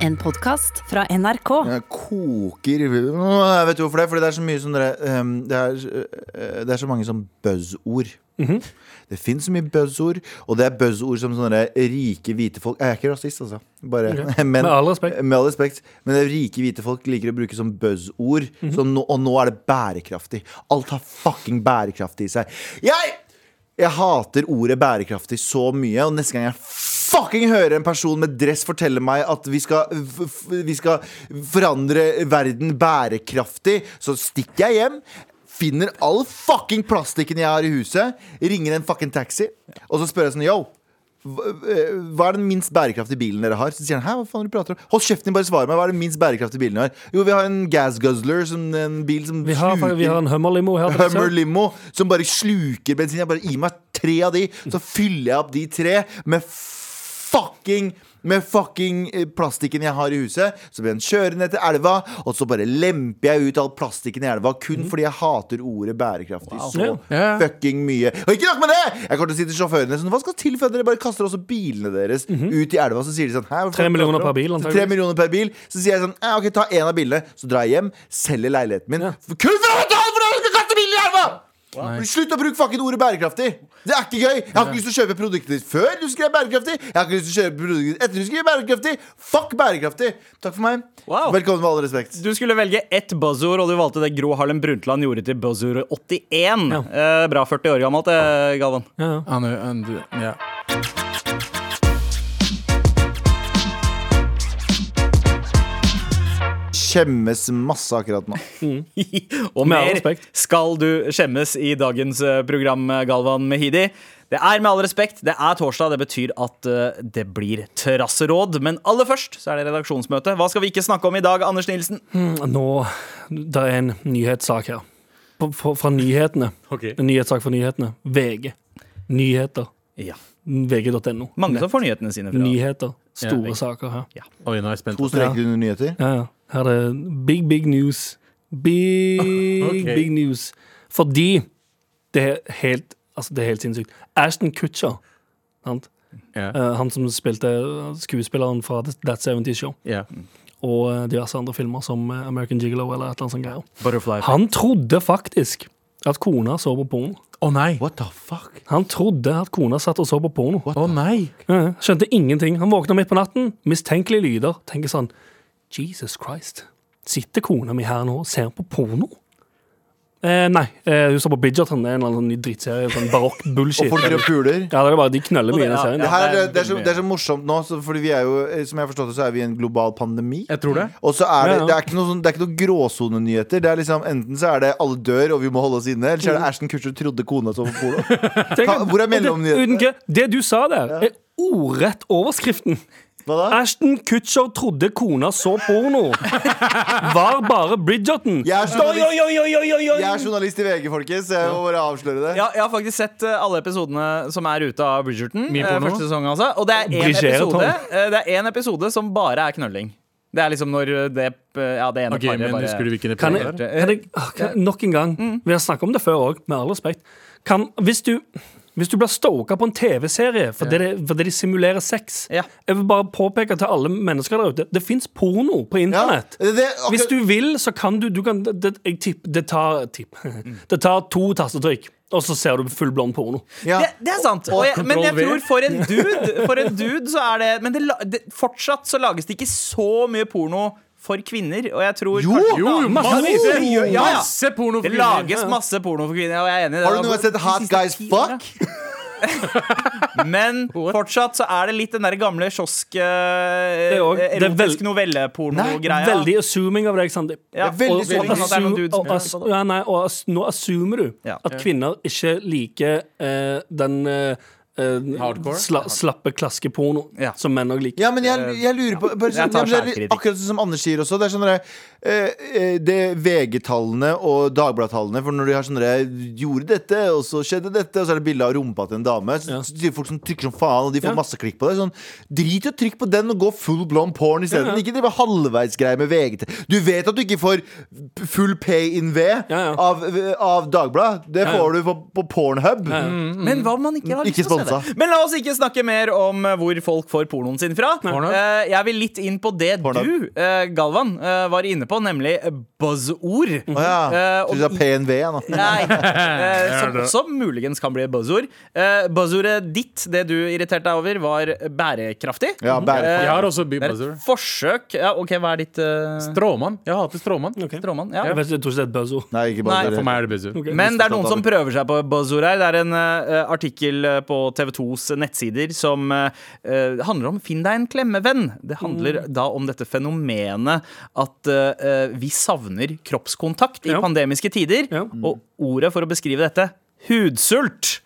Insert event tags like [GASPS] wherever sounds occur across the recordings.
En podkast fra NRK. Jeg koker Jeg vet hvorfor det? Fordi det er så mye som dere, ehm, det, er, eh, det er så mange som buzzord. Det fins så mye buzzord, og det er buzzord som sånne rike hvite folk Jeg er ikke rasist, altså. Bare, [LAUGHS] men, Med all respekt. med all respekt. Men det er rike hvite folk liker å bruke som buzzord. mm -hmm. no, og nå er det bærekraftig. Alt har fucking bærekraftig i seg. Jeg jeg hater ordet bærekraftig så mye, og neste gang jeg fucking hører en person med dress fortelle meg at vi skal, vi skal forandre verden bærekraftig, så stikker jeg hjem. Finner all fucking plastikken jeg har i huset, ringer en fucking taxi, og så spør jeg sånn Yo, hva eh, er den minst bærekraftige bilen dere har? Så sier han, hæ, hva faen du prater om? Hold kjeften din, bare svar meg. Hva er den minst bærekraftige bilen dere har? Jo, vi har en gas guzzler, som en bil som Vi har, vi har en Hummer-limo her. [LAUGHS] Hummer limo som bare sluker bensin. Jeg bare gir meg tre av de, så fyller jeg opp de tre med fucking med fucking eh, plastikken jeg har i huset. Så blir den kjørende til elva, og så bare lemper jeg ut all plastikken i elva. Kun fordi jeg hater ordet bærekraftig så Ja. Ja. fucking mye. Og ikke nok med det! Jeg kommer til å si til sjåførene sånn Hva skal til for at dere bare kaster også bilene deres ut i elva? Så sier de sånn Tre millioner du om?» per bil, Så. Tre millioner per bil. Så sier jeg sånn Ok, ta en av bilene, så drar jeg hjem, selger leiligheten min. Ja. Kun for å betale for at jeg skal kaste bilen i elva! Slutt å bruke fucking ordet bærekraftig! Det er ikke gøy! Jeg har ikke lyst til å kjøpe produktet ditt før du skrev bærekraftig. Jeg har ikke lyst til å kjøpe produktet ditt etter du skrev bærekraftig. Fuck bærekraftig! Takk for meg. Wow. Velkommen med all respekt. Du skulle velge ett buzzord, og du valgte det Gro Harlem Brundtland gjorde til buzzord 81. Eh, bra 40 år gammelt, eh, Galvan. Ja, ja. Skjemmes masse akkurat nå. [LAUGHS] [LAUGHS] Og Med all mer respekt. skal du skjemmes i dagens eh, program, Galvan Mehidi. Det er med all respekt, det er torsdag. Det betyr at eh, det blir trasseråd. Men aller først så er det redaksjonsmøte. Hva skal vi ikke snakke om i dag, Anders Nilsen? Nå Det er en nyhetssak her. På- på- Fra nyhetene. En nyhetssak fra nyhetene. VG. Nyheter. Ja. VG.no. Mange som får nyhetene sine fra Nyheter. Store ja, saker her. Oi, nå er jeg spent. To streker under nyheter. Ja, ja. Her er big, big news. Big, [LAUGHS] okay. big news. Fordi det er helt Altså, det er helt sinnssykt. Ashton Kutcher, sant? Ja. Eh, han som spilte skuespilleren fra That 70 Show, Yeah. og eh, diverse andre filmer som eh, American Gigolo eller et eller annet sånt greier. Han trodde faktisk at kona så på porno. Å nei! What the fuck? Han trodde at kona satt og så på porno. Å nei! Ja, skjønte ingenting. Han våkna midt på natten, mistenkelige lyder. Tenker sånn Jesus Christ. Sitter kona mi her nå og ser på porno? Eh, nei, eh, hun så på Bidgerton. Det er en eller annen ny drittserie. Sånn barokk bullshit. Og folk driver og puler. Ja, det er bare De knuller mye i den serien. Det, her, er- det er det, er så, det er så morsomt nå, så, fordi vi er jo, eh, som jeg har forstått det, så er vi i en global pandemi. Jeg tror det. Og så er det, Ja, ja. det er ikke noe, sånn, det er ikke noe gråsonenyheter. Det er liksom, enten så er det alle dør og vi må holde oss inne, eller så er det Ashton Kutcher trodde kona så på porno. [LAUGHS] Hvor er mellomnyhetene? Det du sa der, er ordrett overskriften. Hva da? Ashton Kutcher trodde kona så porno. Var bare Bridgerton. Jeg er journalist, Oi, oi, oi, oi, oi, oi. jeg er journalist i VG, folkens. Jeg må bare avsløre det. Ja, jeg har faktisk sett eh, alle episodene som er ute av Bridgerton. Mye eh, porno. første sesong, altså. Og det er én episode, eh, det er en episode som bare er knølling. Det er liksom når det, eh, ja, det ene Ok, paret men bare Husker du hvilken Kan episode jeg, det er? kan jeg, ah, kan, nok en gang Vi har snakket om det før òg, med all respekt. Kan, hvis, du, hvis du blir stoka på en TV-serie fordi, det- fordi de simulerer sex Ja. Jeg vil bare påpeke til alle mennesker der ute det fins porno på internett. Ja. det, okay. Hvis du vil, så kan du, du kan, det, jeg tipp, det tar, tipp, [LAUGHS] det tar to tastetrykk, og så ser du full blond porno. ja. Det, det er sant. Og jeg, men jeg tror for en dude For en dude så er det Men det, det, fortsatt så lages det ikke så mye porno for kvinner. Og jeg tror Jo, kanskje- Jo, masse, ja, ja. Masse porno for Det kvinner. lages masse porno for kvinner, og jeg er enig i det. Har du noen gang sett Hot Guys Fuck? [LAUGHS] Men fortsatt så er det litt den der gamle kiosk eh, er det er Erotisk novelleporno-greia. Veldig assuming av deg, Sandeep. Ja, Det er veldig og- assuming. og- at det er noen dudes og, som- ass- ja, nei, og ass- nå assumer du Ja. at kvinner ikke liker eh, den eh, Hardcore? Sla, slappe klaskeporno Ja. som menn òg liker. Ja, men jeg, jeg lurer på bare, Jeg tar sånn- ja, men det er. Akkurat sånn som Anders sier også. Det er sånn eh, eh, Det VG-tallene og Dagbladet-tallene For når de har sånn Gjorde dette, og så skjedde dette, og så er det bilde av rumpa til en dame. Så, Ja. så sier folk som trykker som faen, og de får Ja. masse klikk på det. Sånn, Drit i å trykke på den og gå full blond porn isteden. Ja, ja. Ikke drive halvveisgreier med VG. Du vet at du ikke får full pay in V Ja, ja. Av, av Dagbladet. Det Ja, ja. får du på, på Pornhub. Ja, ja. Men hva om man ikke har lyst Ikke til å se det? Men la oss ikke snakke mer om eh, hvor folk får pornoen sin fra. Eh, jeg vil litt inn på det Pornhub. du, uh, Galvan, uh, var inne på, nemlig buzzord. Oh, ja. uh, Du sa PNV, ja, nå. Nei, [LAUGHS] Uh, som som, muligens kan bli buzzord. Uh, buzzordet ditt, det du irriterte deg over, var bærekraftig. Ja, bærekraftig. Jeg har også et forsøk Ja, OK, hva er ditt uh, Stråmann. Jeg hater stråmann. stråmann? Ja. Jeg, vet, jeg tror ikke det er buzzord. Nei, ikke Nei, bare For meg er det buzzord. Okay. Men det er noen som prøver seg på buzzord her. Det er en artikkel på TV2s nettsider som handler om 'finn deg en klemmevenn'. Det handler da om dette fenomenet at vi savner kroppskontakt i Ja. pandemiske tider. Ja. Og ordet for å beskrive dette hudsult.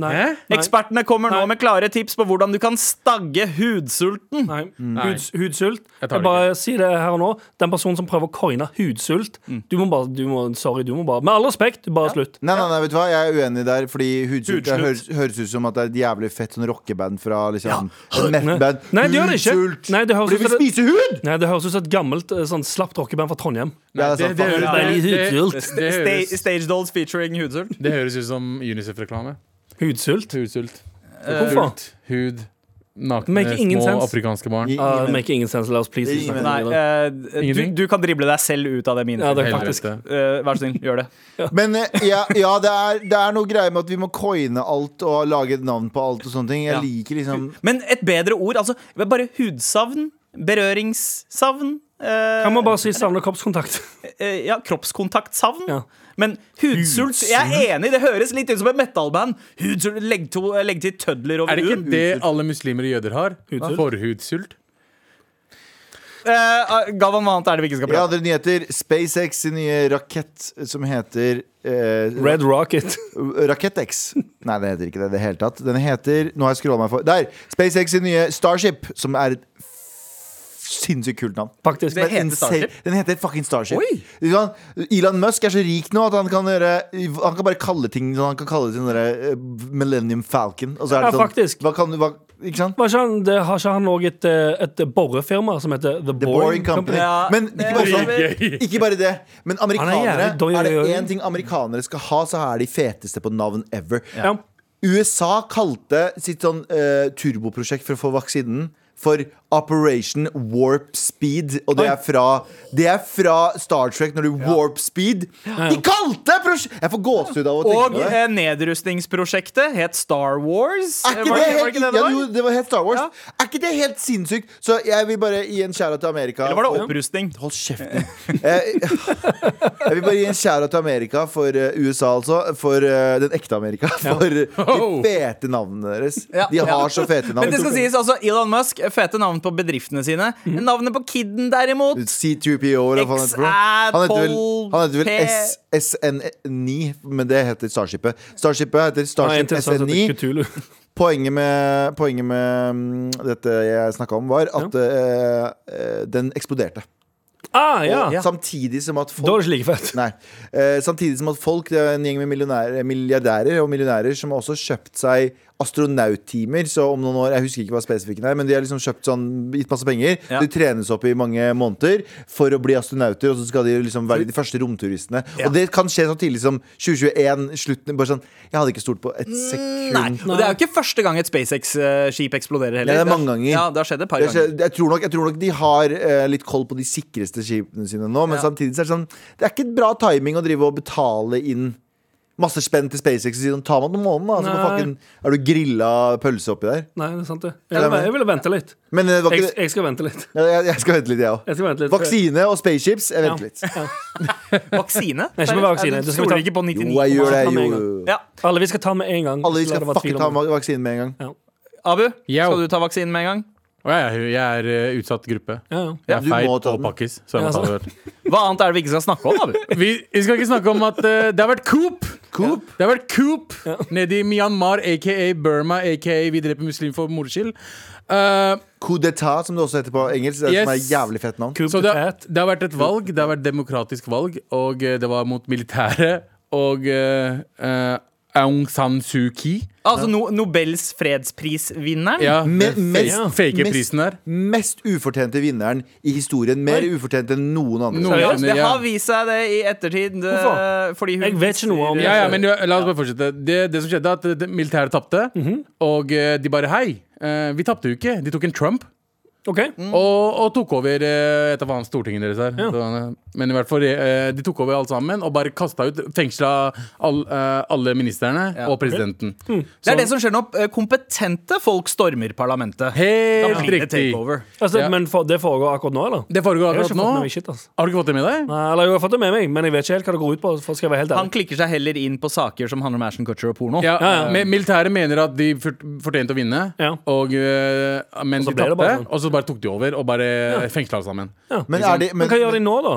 Nei. Nei. Ekspertene kommer nå Nei. med klare tips på hvordan du kan stagge hudsulten. Nei. Nei. Huds, hudsult. Jeg Jeg det bare sier det her og nå. Den personen som prøver å coine hudsult Du må bare du må, Sorry, du må bare Med all respekt, bare slutt. Nei, nei, nei, vet du hva, jeg er uenig der, fordi hudsult det høres, høres ut som at det er et jævlig fett sånn rockeband fra liksom ja. metal-band. Nei, det gjør det ikke. Hudsult. Nei, det høres ut som spise hud! Nei, Det høres ut som et gammelt eh, sånn slapt rockeband fra Trondheim. Ja, det sant, det, det, faen. det, det, det, høres, Stage dolls featuring hudsult. det høres ut som Unicef-reklame. Hudsult. Hudsult. Hvorfor? Sult, hud, nakne små sense. afrikanske barn. Uh, make ingen sense. La oss please Ingen snakke Nei, om det. eh, du, du kan drible deg selv ut av det Ja, det Eh, vær så snill, gjør det. Men eh, ja, ja det, er, det er noe greier med at vi må coine alt og lage et navn på alt og sånne ting. Jeg Ja. liker liksom Men et bedre ord, altså bare hudsavn, berøringssavn eh, Kan man bare si savner kroppskontakt? eh, Ja, kroppskontaktsavn. Ja. Men hudsult Jeg er enig, det høres litt ut som et metallband. Hudsult, legg, to, legg til tødler over Er det ikke det alle muslimer og jøder har? Hudsult? Forhudsult? Uh, Galvan, hva annet er det vi ikke skal Ja, prate om? det er nyheter. SpaceX sin nye rakett som heter uh, Red Rocket. [LAUGHS] Rakett X. Nei, det heter ikke det i det hele tatt. Den heter Nå har jeg scrolla meg for Der! SpaceX sin nye Starship, som er et sinnssykt kult navn. Faktisk. Det heter Starship? Den heter fucking Starship. Oi. Kan- Elon Musk er så rik nå at han kan gjøre Han kan bare kalle ting Han kan kalle det sånn derre, eh, Millennium Falcon. Og så er det Ja, sånn, faktisk. Hva kan hva, Ikke sant? Var ikke han, det, har ikke han òg et, eh, et borefirma som heter The, The Boring Company. Ja, Men ikke bare, sånn, [LAUGHS] ikke bare det. Men amerikanere jævlig Er det én ting amerikanere skal ha, så er de feteste på navn ever. Ja. USA kalte sitt sånn uh, turboprosjekt for å få vaksinen for Operation Warp Speed. Og det er fra, det er fra Star Trek, når du warp speed. De kalte prosjekt Jeg får gåsehud av å tenke Og på det. eh, nedrustningsprosjektet het Star Wars. Er ikke Var det var helt, ikke det det ja, var? jo, det var helt Star Wars. Er ikke det helt sinnssykt? Så jeg vil bare gi en kjære til Amerika. Eller var det opprustning? Hold kjeften. jeg, [LAUGHS] jeg vil bare gi en shout til Amerika, for eh, USA altså. For eh, den ekte Amerika. For de Oh. fete navnene deres. Ja, De har så fete navn. Men det skal sies, altså Elon Musk, fete navn på bedriftene sine. Mm. Navnet på kiden, derimot C2PO, eller hva han heter? Han heter vel, han heter vel S, SN9, men det heter Starshipet. Starshipet heter Starship interessant at det SN9. er Poenget med, poenget med mm, dette jeg snakka om, var at ja. uh, den eksploderte. Ah, ja. Og samtidig som at folk like. Nei. uh, samtidig som at folk, det er en gjeng med milliardærer og millionærer som har også kjøpt seg astronauttimer. Så om noen år, jeg husker ikke hva spesifikken er, men de har liksom kjøpt sånn, gitt masse penger. Ja. De trenes opp i mange måneder for å bli astronauter, og så skal de liksom være de første romturistene. Ja. Og det kan skje så tidlig som 2021, slutten. Bare sånn Jeg hadde ikke stolt på et sekund. Nei. Og det er jo ikke første gang et SpaceX-skip eksploderer heller. Ja, det er mange ganger. Ja, det har skjedd et par ganger. Jeg tror, nok, jeg tror nok de har eh, litt koll på de sikreste skipene sine nå, men Ja. samtidig så er det sånn Det er ikke bra timing å drive og betale inn masse spenn til SpaceX og si sånn Ta meg til månen, da. Så fucking, er du grilla pølse oppi der? Nei, det er sant det. Jeg, Jeg, jeg ville vente litt. Men eh, det var Jeg, ikke det. jeg skal vente litt. Ja, Jeg, jeg skal vente litt, jeg òg. Jeg. Vaksine og spaceships. Jeg venter Ja. litt. [LAUGHS] Vaksine? Nei, ikke med vaksine. Du Det skal vi stoler ta- ikke på Jo, jeg gjør det. Jo. Ja. Alle vi skal ta med en gang. Alle vi skal fucking ta med vaksinen med en gang. Abu, Yo. skal du ta vaksinen med en gang? Å, jeg, er- jeg er eh, utsatt gruppe. Ja, ja. Jeg er du feit må ta og den. pakkis. Så jeg Ja, ta det. [LAUGHS] Hva annet er det vi ikke skal snakke om? da? Vi, vi skal ikke snakke om at eh, det har vært Coop. Coop? Det har vært Coop nede i Myanmar, aka Burma, aka Vi dreper muslim for moro skyld. Eh, Coup d'etat, som det også heter på engelsk. Det er Yes. som er jævlig fett navn. Så det, har- det har vært et valg. Det har vært demokratisk valg, og eh, det var mot militæret. Og eh, eh, Aung San Suu Kyi. Altså no Nobels fredsprisvinneren? Ja, Me- mest- fake, prisen der. Mest ufortjente vinneren i historien. Mer ufortjent enn noen andre. Noen- ja, Det har vist seg det i ettertid. Hvorfor? Fordi hun Jeg vet ikke noe om det. Ja, ja, men La oss bare fortsette. Det, det som skjedde, at militæret tapte. Mhm. Og eh, de bare Hei, eh, vi tapte jo ikke. De tok en Trump. OK. Og, og tok over eh, et av stortinget deres her. Ja. Så, eh, men i hvert fall, eh, de tok over alt sammen og bare kasta ut Fengsla all, alle ministrene Ja. og presidenten. Hmm. Det er det som skjer når kompetente folk stormer parlamentet. Helt riktig. Altså, Ja. Men for, det foregår akkurat nå, eller? Det foregår Jeg har akkurat fått med nå. shit, altså. Har du ikke fått det med deg? Nei, eller jeg har fått det med meg, men jeg vet ikke helt hva det går ut på. For skal jeg være helt Han klikker seg heller inn på saker som handler om Ashton Kutcher og porno. Ja, Ja, ja. men Militæret mener at de fortjente å vinne, Ja. og, men de tapte. sånn. Og så bare tok de over og bare fengsla alle sammen. Men, er de, Men men, hva gjør de nå, da?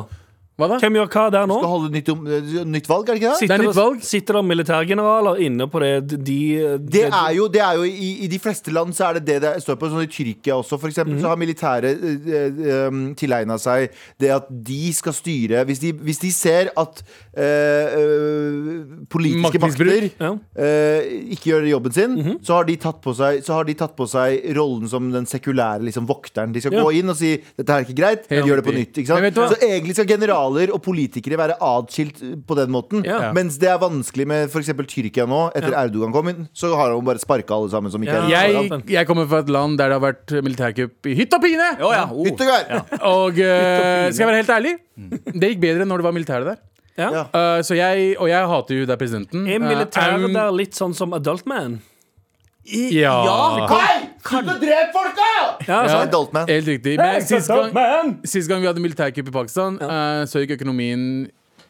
Hva da? Hvem gjør hva der nå? skal holde nytt, om- eh, nytt valg, er det ikke det? Sitter Det er nytt valg. Sitter det militærgeneraler inne på det de, Det er jo, det er jo i, I de fleste land så er det det det står på. Sånn I Tyrkia også, for eksempel, Mhm. så har militæret uh, tilegna seg det at de skal styre Hvis de, hvis de ser at eh, eh, politiske Maktmisbruk. makter Ja. eh, ikke gjør jobben sin, Mhm. så, har de tatt på seg, så har de tatt på seg rollen som den sekulære liksom, vokteren. De skal Ja. gå inn og si 'dette er ikke greit', Helt gjør det på riktig. nytt. Ikke sant? Men vet du hva? Så egentlig skal generaler og politikere være atskilt på den måten. Ja. Mens det er vanskelig med f.eks. Tyrkia nå, etter Ja. Erdogan kom inn. Så har han bare sparka alle sammen som ikke Ja. er Jeg, jeg kommer fra et land der det har vært militærkupp i hytt og pine! Oh, ja, oh. [LAUGHS] Hytt Og eh, skal jeg være helt ærlig, det gikk bedre når det var militære der. Ja. Ja. Eh, så jeg, og jeg hater jo der presidenten. Er militæret uh, um, der litt sånn som Adult Man? Ja. Hei! Slutt å drepe folk, da! Ja, Ja. Adult man. Helt riktig. Men sist gang, sist gang vi hadde militærkupp i Pakistan, uh, så gikk økonomien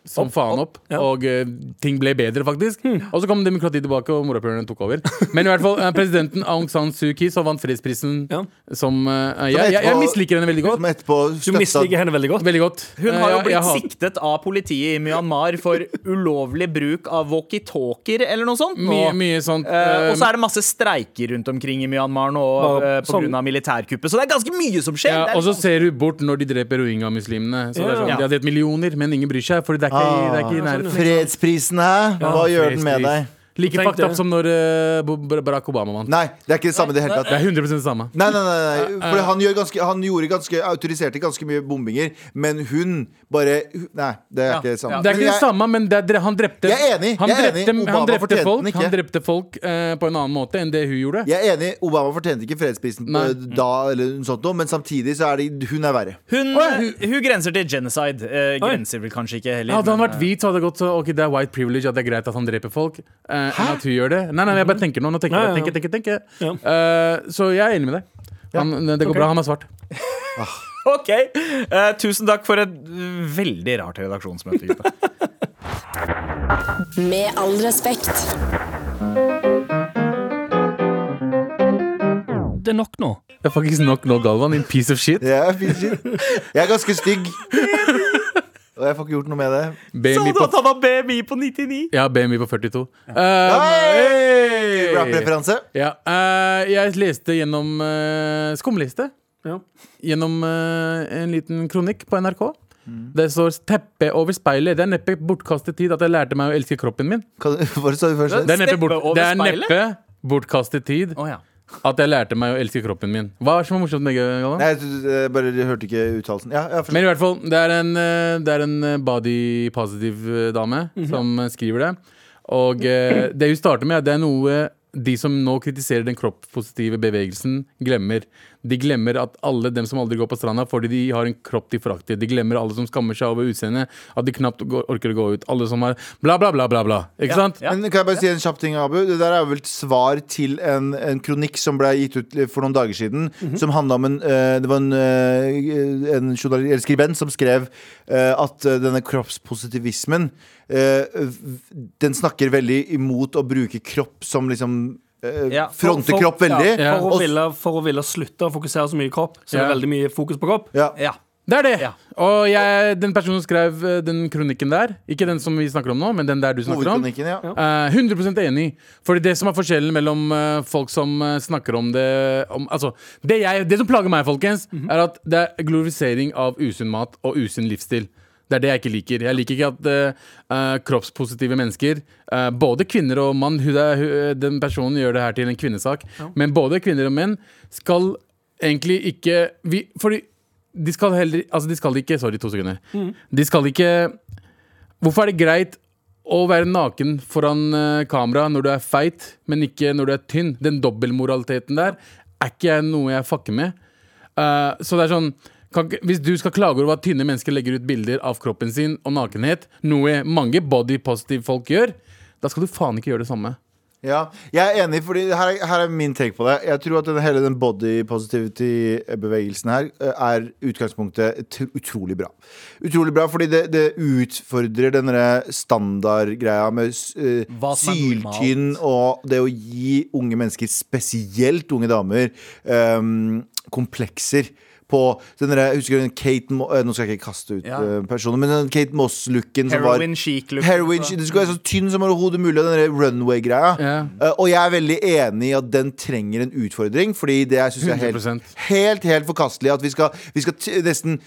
som Opp, faen opp, opp, ja. og uh, ting ble bedre, faktisk. Og så kom demokratiet tilbake, og morapulerne tok over. Men i hvert fall, uh, presidenten Aung San Suu Kyi, som vant fredsprisen, Ja. som uh, jeg, jeg, jeg misliker henne veldig godt. Du misliker henne veldig godt. Veldig godt. Hun har jo jeg- jeg blitt hat- siktet av politiet i Myanmar for ulovlig bruk av walkietalkier eller noe sånt. Mye, mye sånt. Og så er det masse streiker rundt omkring i Myanmar nå uh, sånn- militærkuppet. Så det er ganske mye som skjer. ja, og så liksom- ser du bort når de dreper rohingya-muslimene. Så det er sånn, Ja. De har drept millioner, men ingen bryr seg. For det er ikke, Ah. det er ikke i nærheten. Fredsprisen, hæ? Hva gjør den med deg? Like fucked up som når uh, Barack Obama vant. Nei, det er ikke det samme det hele tatt. Det er 100 det samme. Nei, nei, nei, nei. For han, gjør ganske, han gjorde ganske autoriserte ganske mye bombinger, men hun bare Nei, det er Ja, ikke det samme. ja. Det er ikke det jeg- samme, men det er, han drepte Jeg er enig, Han jeg er drepte, enig. han Obama drepte fortjente folk, den ikke. han drepte folk uh, på en annen måte enn det hun gjorde. Jeg er enig, Obama fortjente ikke fredsprisen Nei. eh, da, eller noe sånt noe, men samtidig så er det hun er verre. hun, hun, hun grenser til genocide. Uh, grenser vel kanskje ikke heller. Hadde han vært hvit, så hadde det gått så Ok, det er white privilege at det er greit at han dreper folk. eh, enn at hun gjør det. Nei, nei, jeg bare tenker nå. nå tenker, jeg, tenker, tenker, tenker. Ja. Eh, så jeg er enig med deg. Han, det går okay. bra, han er svart. [LAUGHS] eh, Ok, Uh, Tusen takk for et uh, veldig rart redaksjonsmøte. gutta. [LAUGHS] Med all respekt. Det er nok nå. Det er faktisk nok nå, Galvan. Din piece of shit. Yeah, piece of shit. jeg er ganske stygg. [LAUGHS] Og jeg får ikke gjort noe med det. BMI på, han har BMI på 99? ja, BMI på 42. Eh, Hey! Rap-referanse. ja, uh, jeg leste gjennom uh, Skumliste. Ja. Gjennom uh, en liten kronikk på NRK. Det står 'teppe over speilet'. Det er neppe bortkastet tid at jeg lærte meg å elske kroppen min. Kan [LAUGHS] Hva sa du først? Det er neppe, bort, det er neppe bortkastet tid Oh, ja. At jeg lærte meg å elske kroppen min. Hva er det som er morsomt med det? Galvan? Nei, du, jeg bare hørte ikke uttalelsen. Ja, ja, Men i hvert fall, det er en, eh, det er en eh, body positive eh, dame som eh, skriver det. Og eh, det hun starter med, det er noe de som nå kritiserer den kroppspositive bevegelsen, glemmer. De glemmer at alle dem som aldri går på stranda fordi de har en kropp de forakter. De glemmer alle som skammer seg over utseendet, at de knapt går, orker å gå ut. Alle som har bla, bla, bla, bla. bla Ikke sant? Ja. Men kan jeg bare si en kjapp ting, Abu? Det der er vel et svar til en, en kronikk som ble gitt ut for noen dager siden. Som handla om en eh, Det var en, eh, en eller skribent som skrev eh, at denne kroppspositivismen eh, Den snakker veldig imot å bruke kropp som liksom Ja, for- kropp veldig. Ja, for, å ville, for å ville slutte å fokusere så mye kropp, så er det er veldig mye fokus på kropp. ja. ja. Det er det. Ja. Og jeg, den personen som skrev eh, den kronikken der, ikke den som vi snakker om nå, men den der du snakker om, ja. Ja. Eh, 100 enig. Fordi det som er forskjellen mellom uh, folk som uh, snakker om det om, Altså, det, jeg, det som plager meg, folkens, er at det er glorifisering av usunn mat og usunn livsstil. Det er det jeg ikke liker. Jeg liker ikke at eh, kroppspositive mennesker, uh, både kvinner og mann hun er, hun, Den personen gjør det her til en kvinnesak, men både kvinner og menn skal egentlig ikke vi, Fordi de skal heller Altså, de skal ikke Sorry, to sekunder. De skal ikke Hvorfor er det greit å være naken foran uh, kamera når du er feit, men ikke når du er tynn? Den dobbeltmoraliteten der er ikke noe jeg fucker med. Uh, så det er sånn kan, Hvis du skal klage over at tynne mennesker legger ut bilder av kroppen sin og nakenhet, noe mange body-positive folk gjør, da skal du faen ikke gjøre det samme. Ja, jeg er enig, fordi her, er- her er min take på det. Jeg tror at den, hele den body positivity-bevegelsen her eh, er utgangspunktet utrolig bra. Utrolig bra, fordi det, det utfordrer denne standardgreia med normalt. syltynn og det å gi unge mennesker, spesielt unge damer, um, komplekser. På den der, husker du den Kate Mo eh, Nå skal jeg ikke kaste ut Ja. eh, personer, men den Kate Moss-looken som var Heroin chic-look. Heroin, det skulle være så tynn som overhodet mulig, og den der runway-greia. Ja. Eh, og jeg er veldig enig i at den trenger en utfordring, fordi det jeg er helt, 100%. helt, helt forkastelig at vi skal, vi skal t nesten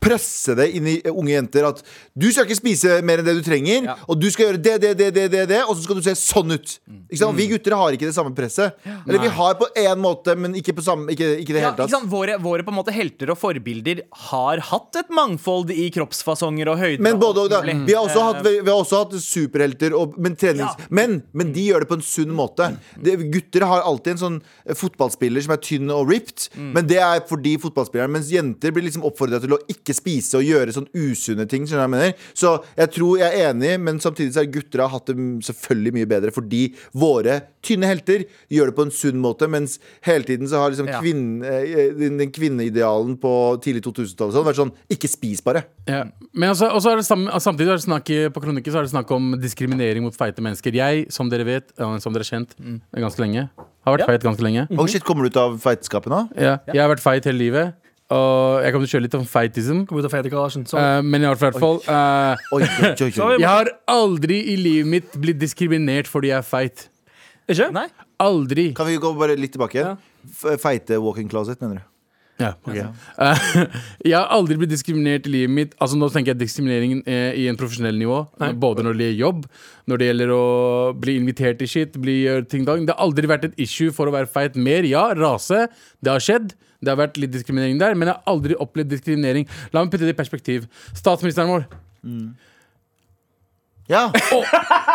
presse det inn i eh, unge jenter at du skal ikke spise mer enn det du trenger, Ja. og du skal gjøre det, det, det, det, det, det og så skal du se sånn ut. Ikke sant? Vi gutter har ikke det samme presset. Eller vi har på én måte, men ikke på samme Ikke, ikke det Ja, hele ikke tatt. sant? Våre, våre på en måte helter og forbilder har hatt et mangfold i kroppsfasonger og høyder. Men både og da. Vi har også Eh, hatt, vi har også hatt superhelter, og, men, trenings, Ja. men, men de gjør det på en sunn måte. Det, gutter har alltid en sånn eh, fotballspiller som er tynn og ripped, Mm. men det er fordi fotballspilleren Mens jenter blir liksom oppfordra til å ikke spise og gjøre sånn usunne ting. Skjønner jeg? Så jeg tror jeg er enig, men samtidig så har gutter har hatt det selvfølgelig mye bedre fordi våre tynne helter gjør det på en sunn måte, mens hele tiden så har liksom Ja. kvinne, eh, den, den kvinneidealen på tidlig 2000-tallet sånn, vært sånn Ikke spis, bare. Ja. Men altså, også er det sam samtidig er det snakk i- på kronikken så er det snakk om diskriminering mot feite mennesker. Jeg, som dere vet, som dere har kjent ganske lenge, har vært Ja. feit ganske lenge. Oh shit, Kommer du ut av feitskapet nå? Ja. Jeg har vært feit hele livet. Og jeg kommer til å kjøre litt om feitism. Kom ut av fetegarasjen. Eh, men i hvert fall eh. Sorry. [LAUGHS] Jeg har aldri i livet mitt blitt diskriminert fordi jeg er feit. Ikke? Nei? Aldri. Kan vi gå bare litt tilbake? Ja. F- Feite walk-in closet, mener du? Ja, ok. Eh, [LAUGHS] jeg har aldri blitt diskriminert i livet mitt. Altså Nå tenker jeg diskrimineringen eh, i en profesjonell nivå. Nei. Både når det gjelder jobb, når det gjelder å bli invitert til shit, bli gjøre ting dag. Det har aldri vært et issue for å være feit mer. Ja, rase. Det har skjedd. Det har vært litt diskriminering der, men jeg har aldri opplevd diskriminering. La meg putte det i perspektiv. Statsministeren vår. Ja.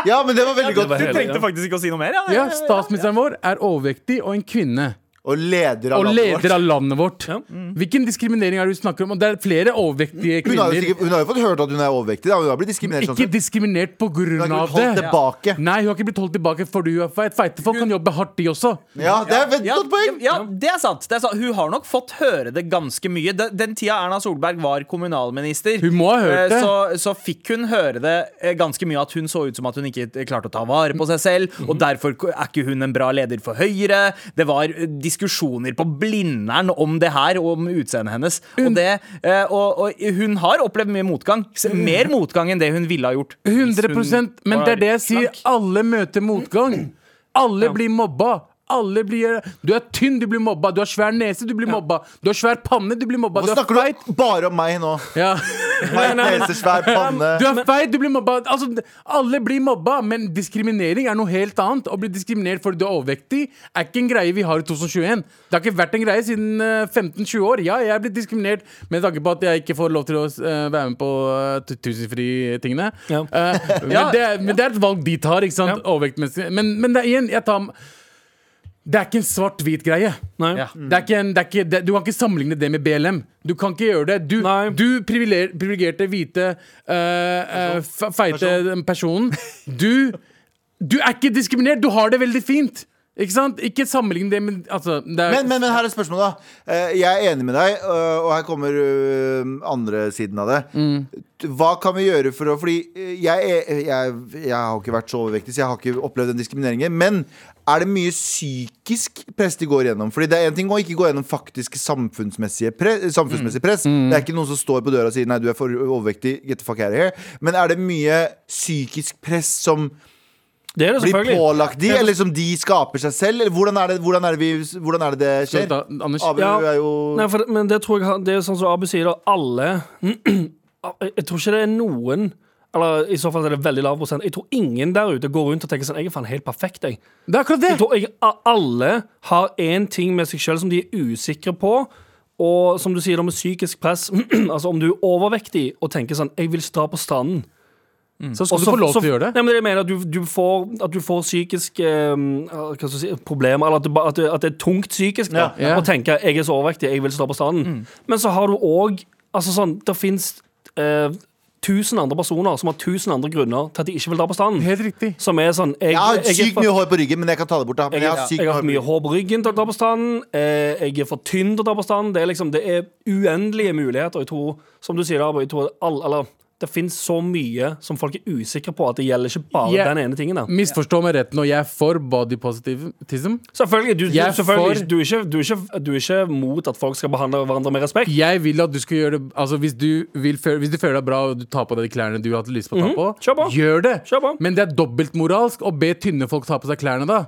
ja, men det var veldig var godt. Du trengte faktisk ikke å si noe mer? Ja, Ja, Statsministeren vår er overvektig og en kvinne. Og leder av Og landet leder vårt. av landet vårt. Ja. Hvilken diskriminering er det du snakker om? Og det er flere overvektige Hun har, jo kvinner. sikkert, hun har jo fått hørt at hun er overvektig. Da. Hun har blitt diskriminert sånn Ikke sett. diskriminert på Hun grunn ikke av blitt holdt det. tilbake. Nei, hun har ikke blitt holdt tilbake fordi hun er feit. Feite folk kan jobbe hardt, de også. Ja, det er et Ja, godt poeng! ja, det er sant. Det er sant. Hun har nok fått høre det ganske mye. Den, den tida Erna Solberg var kommunalminister, Hun må ha hørt eh, det. så, så fikk hun høre det eh, ganske mye at hun så ut som at hun ikke klarte å ta vare på seg selv, Mhm. og derfor er ikke hun en bra leder for Høyre. Det var eh, diskusjoner på Blindern om det her, og om utseendet hennes. Og, det, eh, og, og hun har opplevd mye motgang. Mer motgang enn det hun ville ha gjort. 100% Men det er det jeg sier. Alle møter motgang. Alle blir mobba. Alle blir Du er tynn, du blir mobba. Du har svær nese, du blir mobba. Du har svær panne, du blir mobba. Hvorfor Du er snakker feit. du bare om meg nå? Ja. [LAUGHS] Feit nese, svær panne. Du er feit, du blir mobba. Altså, alle blir mobba, men diskriminering er noe helt annet. Å bli diskriminert fordi du er overvektig, er ikke en greie vi har i 2021. Det har ikke vært en greie siden eh, 15-20 år. Ja, jeg er blitt diskriminert med tanke på at jeg ikke får lov til å eh, være med på uh, tusenfri-tingene. Ja. [LAUGHS] men, det er- men det er et valg de tar, ikke sant? Ja. Overvektmessig. Men, men det er igjen, jeg tar det er ikke en svart-hvit greie. Nei. Ja. Det er ikke en, det er ikke, det, du kan ikke sammenligne det med BLM. Du kan ikke gjøre det. Du, Nei. du privilegerte, hvite, uh, uh, fe- feite personen. Du, du er ikke diskriminert. Du har det veldig fint. Ikke sant? Ikke sammenlign det med altså, det er, Men, men, men her er spørsmålet, da. Eh, Jeg er enig med deg, øh, og her kommer øh, andre siden av det. Hva kan vi gjøre for å Fordi jeg, er- jeg, jeg har ikke vært så overvektig, så jeg har ikke opplevd den diskrimineringen. Men er det mye psykisk press de går gjennom? Fordi det er en ting å ikke gå gjennom faktisk samfunnsmessig press. samfunnsmessig press. Det er ikke noen som står på døra og sier 'nei, du er for overvektig', get the fuck out of here. Men er det mye psykisk press som Det er det blir pålagt de, eller som de skaper seg selv? Eller hvordan er det, hvordan er det, vi, hvordan er det, det skjer? da, Anders, Abu Ja. er jo Nei, for, men det tror jeg Det er sånn som Abu sier, da. Alle [CLEARS THROAT] jeg, tror ikke det er noen Eller i så fall er det veldig lav prosent. Jeg tror ingen der ute går rundt og tenker sånn Jeg er faen helt perfekt, jeg. Det er akkurat det! Jeg tror jeg, alle har én ting med seg sjøl som de er usikre på. Og som du sier, da med psykisk press [CLEARS THROAT] Altså om du er overvektig og tenker sånn Jeg vil dra på stranden. Så skal Også, du få lov til å gjøre det. Nei, men jeg mener at du, du, får, at du får psykiske eh, skal jeg si, problemer, eller at det, at, det, at det er tungt psykisk da, Ja. å tenke 'jeg er så overvektig, jeg vil stå på stranden'. Men så har du òg altså sånn, Det fins uh, tusen andre personer som har tusen andre grunner til at de ikke vil dra på stranden. Helt riktig. Som er sånn Jeg, Jeg har sykt for- mye hår på ryggen, men jeg kan ta det bort. da Men jeg, jeg har sykt jeg har mye mye hår på ryggen. hår på ryggen til å dra på stranden. Eh, jeg er for tynn til å dra på stranden. Det er liksom, det er uendelige muligheter. Jeg tror, som du sier, da, jeg tror all, eller, det finnes så mye som folk er usikre på, at det gjelder ikke bare yeah. den ene tingen. da Misforstå meg rett nå, jeg er for body positivism. Selvfølgelig. Du, du, selvfølgelig For... du, er ikke, du, er ikke, du er ikke mot at folk skal behandle hverandre med respekt. Jeg vil at du skal gjøre det Altså Hvis du, vil, hvis du føler deg bra og du tar på deg de klærne du har lyst på å ta på, mm -hmm. gjør det. Kjør på. Men det er dobbeltmoralsk å be tynne folk ta på seg klærne da.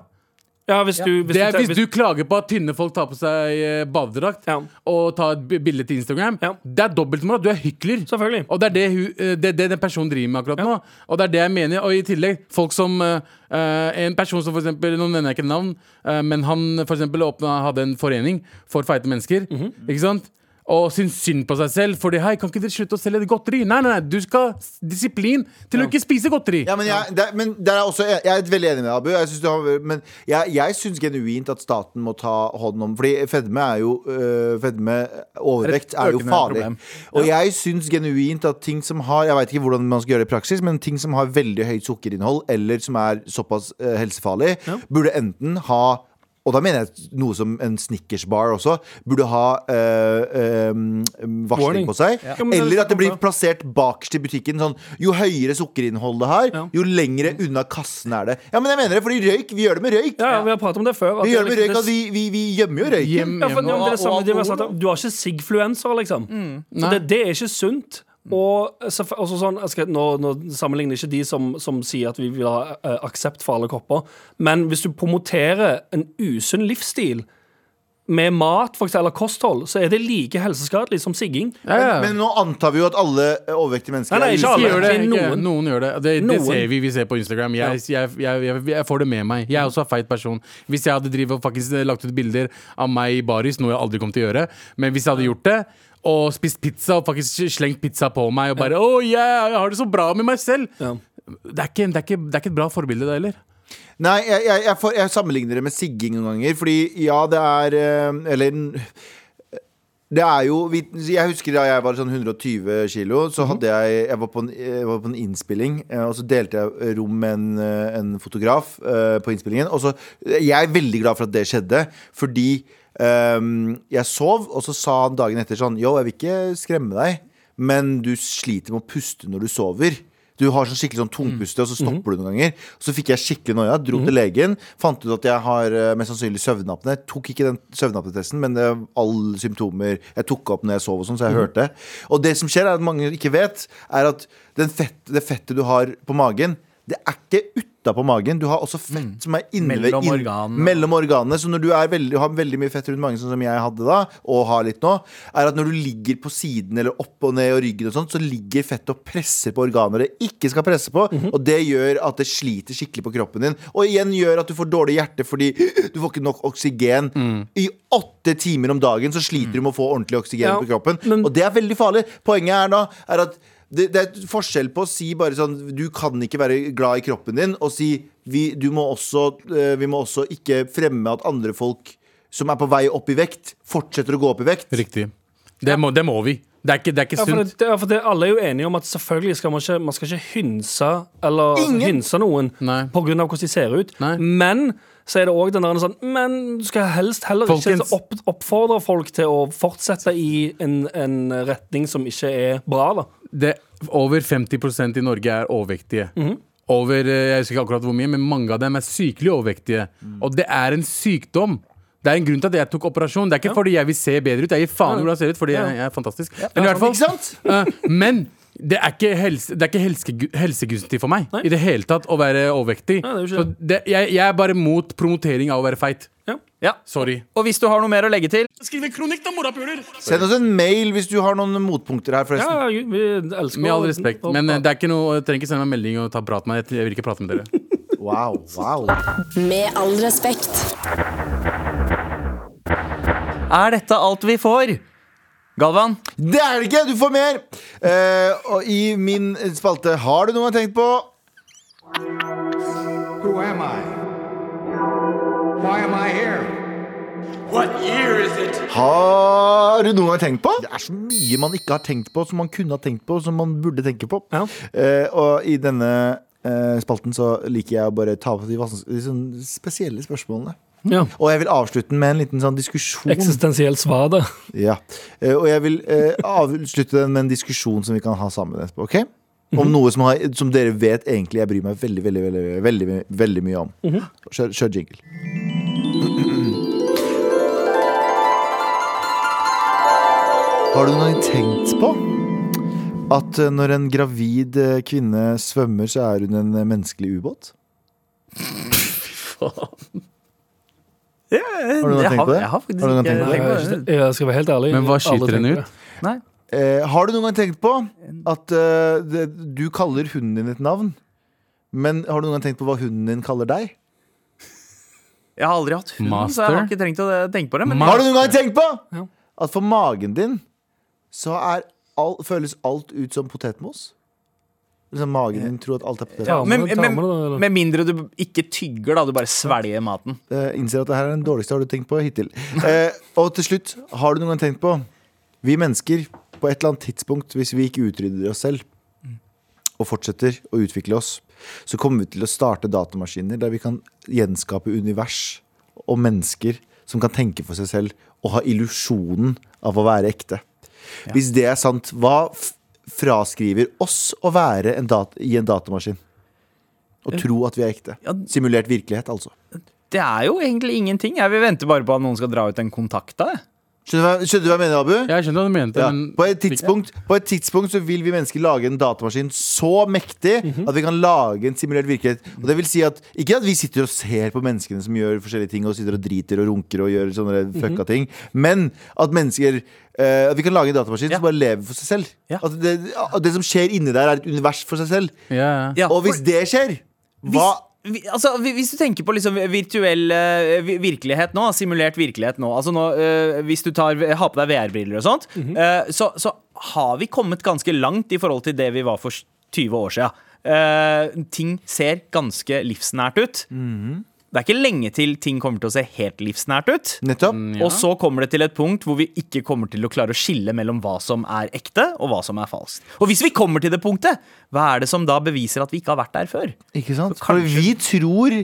Ja, hvis du, hvis Det er du, hvis du klager på at tynne folk tar på seg eh, badedrakt Ja. og tar et bilde til Instagram. Ja. Det er dobbeltmoral. Du er hykler. Selvfølgelig. Og det er det, hun, eh, det, det den personen driver med akkurat nå. Og det er det jeg mener. Og i tillegg, folk som eh, En person som for eksempel Nå nevner jeg ikke navn, uh, men han for eksempel åpna, hadde en forening for feite mennesker. Mhm. Ikke sant? Og syns synd på seg selv. Fordi hei, kan ikke dere slutte å selge godteri? Nei, nei, nei, du skal ha disiplin til å ikke spise godteri. Ja, men jeg, det, men det er også, jeg er veldig enig med deg, Abu. Jeg synes du har, men jeg, jeg syns genuint at staten må ta hånd om Fordi fedme er jo øh, Fedme, overvekt, er jo farlig. Og jeg syns genuint at ting som har Jeg vet ikke hvordan man skal gjøre det i praksis, men ting som har veldig høyt sukkerinnhold, eller som er såpass øh, helsefarlig, burde enten ha og da mener jeg noe som en Snickers-bar også burde ha øh, øh, varsling Warning. på seg. Ja, er Eller at det blir plassert bakerst i butikken. Sånn, jo høyere sukkerinnhold det har, Ja. jo lengre unna kassen er det. Ja, men jeg mener det, fordi røyk, vi gjør det med røyk. ja, ja, vi har pratet om det før. at Vi gjør det med liksom- røyk, vi, vi, vi gjemmer jo røyken. Hjem, Ja, for, hjem. ja, det er samme, Og de har sagt, du har ikke sigfluenser, liksom. Mm. Så det, det er ikke sunt. Og så, også sånn, jeg skal, nå, nå sammenligner ikke de som, som sier at vi vil ha uh, aksept for alle kopper, men hvis du promoterer en usunn livsstil med mat for eksempel, eller kosthold, så er det like helseskadelig som sigging. Ja, ja. Men nå antar vi jo at alle eh, overvektige mennesker Nei, nei, ikke alle. gjør det, noen. Noen gjør det. Det, det ser vi. Vi ser på Instagram. Jeg, jeg, jeg, jeg, jeg får det med meg. Jeg er også en feit person. Hvis jeg hadde drivet og faktisk lagt ut bilder av meg i baris, noe jeg aldri kom til å gjøre, men hvis jeg hadde gjort det og spist pizza og faktisk slengt pizza på meg og bare Å, yeah, jeg har det så bra med meg selv! Ja. Det, er ikke, det, er ikke, det er ikke et bra forbilde, det heller. Nei, jeg, jeg, jeg, får, jeg sammenligner det med sigging noen ganger, fordi ja, det er eh, Eller det er jo Jeg husker da jeg var sånn 120 kilo, så hadde jeg Jeg var på en, var på en innspilling, eh, og så delte jeg rom med en, eh, en fotograf på innspillingen. Og så Jeg er veldig glad for at det skjedde, fordi jeg sov, og så sa han dagen etter sånn Yo, jeg vil ikke skremme deg, men du sliter med å puste når du sover. Du har sånn skikkelig sånn tungpuste, og så stopper du noen ganger. Så fikk jeg skikkelig noia. Dro til legen. Fant ut at jeg har eh, mest sannsynlig søvnapné. Tok ikke den søvnapnetesten, men det er alle symptomer jeg tok opp når jeg sov, og sånn, så jeg hørte. Og det som skjer, er at mange ikke vet, er at den fett, det fettet du har på magen, det er ikke utapå magen. Du har også fett som er inne Mellom inn- organene. Mellom organene. Så når du er veldig, har veldig mye fett rundt magen, sånn som jeg hadde da, og har litt nå, er at når du ligger på siden eller opp og ned og ryggen og sånt, så ligger fettet og presser på organer det ikke skal presse på. Og det gjør at det sliter skikkelig på kroppen din. Og igjen gjør at du får dårlig hjerte fordi [GASPS] du får ikke nok oksygen. I åtte timer om dagen så sliter du med å få ordentlig oksygen Ja, på kroppen. men- Og det er veldig farlig. Poenget er da er at det, det er forskjell på å si bare sånn Du kan ikke være glad i kroppen din, og si vi, du må også, eh, vi må også ikke fremme at andre folk som er på vei opp i vekt, fortsetter å gå opp i vekt. Riktig. Det må, det må vi. Det er ikke, det er ikke Ja, for sunt. det, ja, for det, alle er jo enige om at selvfølgelig skal man ikke Man skal ikke hynse Eller Ingen. hynse noen Nei. på grunn av hvordan de ser ut. Nei. Men så er det òg den der sånn Men du skal helst heller Folkens. ikke opp, oppfordre folk til å fortsette i en, en retning som ikke er bra, da. Det, over 50% i Norge er overvektige. Mhm. Over, eh, jeg husker ikke akkurat hvor mye, men mange av dem er sykelig overvektige. Og det er en sykdom. Det er en grunn til at jeg tok operasjon. Det er ikke fordi jeg vil se bedre ut. Jeg gir faen i hvordan jeg ser ut, fordi jeg, jeg er fantastisk. Men i hvert fall, eh, men det er ikke, helse, det er ikke helse, helsegunstig for meg i det hele tatt å være overvektig. Nei, det Så det, jeg, jeg er bare mot promotering av å være feit. Ja. Ja. Sorry. Og hvis du har noe mer å legge til, Skriv en kronikk, da, morapuler! Send oss en mail hvis du har noen motpunkter her, forresten. Ja, vi elsker Med all respekt. Men eh, det er ikke noe, jeg trenger ikke sende meg melding og ta prat med meg. Jeg vil ikke prate med dere. [LAUGHS] Wow, wow. Med all respekt. Er dette alt vi får? Galvan? Det er det ikke! Du får mer! Uh, og i min spalte Har du noe jeg har tenkt på? Who am I? Why am I here? Har du noe gang tenkt på? Det er så mye man ikke har tenkt på, som man kunne ha tenkt på, som man burde tenke på. Ja. Eh, og i denne eh, spalten så liker jeg å bare ta opp de, de sånn spesielle spørsmålene. Ja. Og jeg vil avslutte den med en liten sånn diskusjon. Eksistensielt svar, da. Ja. Eh, og jeg vil eh, avslutte den med en diskusjon som vi kan ha sammen etterpå. ok? Om noe som, har, som dere vet egentlig jeg bryr meg veldig veldig, veldig, veldig, veldig, veldig mye om. Kjør, kjør jingle. Har du noen gang tenkt på at eh, når en gravid eh, kvinne svømmer, så er hun en eh, menneskelig ubåt? Fy faen Har du noen gang tenkt på det? Jeg har faktisk Har ikke tenkt på det? Jeg skal være helt ærlig. Men hva skyter den ut? Nei. Eh, har du noen gang tenkt på at eh, det, du kaller hunden din et navn? Men har du noen gang tenkt på hva hunden din kaller deg? Jeg har aldri hatt hund, så jeg har ikke trengt å tenke på det. Men Har du noen gang tenkt på at for magen din så er all, føles alt ut som potetmos? Liksom magen din tror at alt er potetmos. Ja. men, men, eller? med mindre du ikke tygger, da. Du bare svelger maten. Eh, innser at det her er den dårligste har du tenkt på hittil. Eh, og til slutt, har du noen gang tenkt på Vi mennesker, på et eller annet tidspunkt, hvis vi ikke utrydder oss selv og fortsetter å utvikle oss, så kommer vi til å starte datamaskiner der vi kan gjenskape univers og mennesker som kan tenke for seg selv og ha illusjonen av å være ekte. Hvis det er sant, hva fraskriver oss å være en dat i en datamaskin? Og tro at vi er ekte. Simulert virkelighet, altså. Det er jo egentlig ingenting. Jeg vil vente bare på at noen skal dra ut en kontakt av det. Skjønner du hva, skjønner du hva jeg mener, Abu? Jeg skjønner hva du mente, Ja. men På, et tidspunkt, på et tidspunkt så vil vi mennesker lage en datamaskin så mektig at vi kan lage en simulert virkelighet. Og det vil si at Ikke at vi sitter og ser på menneskene som gjør forskjellige ting, og sitter og driter og runker og gjør sånne fucka ting, men at mennesker eh, At vi kan lage en datamaskin Ja. som bare lever for seg selv. Ja. At det, at det som skjer inni der, er et univers for seg selv. ja, ja. Ja, Og hvis for- det skjer, hva altså, hvis du tenker på liksom virtuell eh, virkelighet nå, simulert virkelighet nå Altså nå, eh, Hvis du tar, har på deg VR-briller og sånt, eh, så, så har vi kommet ganske langt i forhold til det vi var for 20 år siden. Eh, ting ser ganske livsnært ut. Det er ikke lenge til ting kommer til å se helt livsnært ut. Nettopp. Ja. Og så kommer det til et punkt hvor vi ikke kommer til å klare å skille mellom hva som er ekte, og hva som er falskt. Og hvis vi kommer til det punktet, hva er det som da beviser at vi ikke har vært der før? Ikke sant? For kanskje- vi tror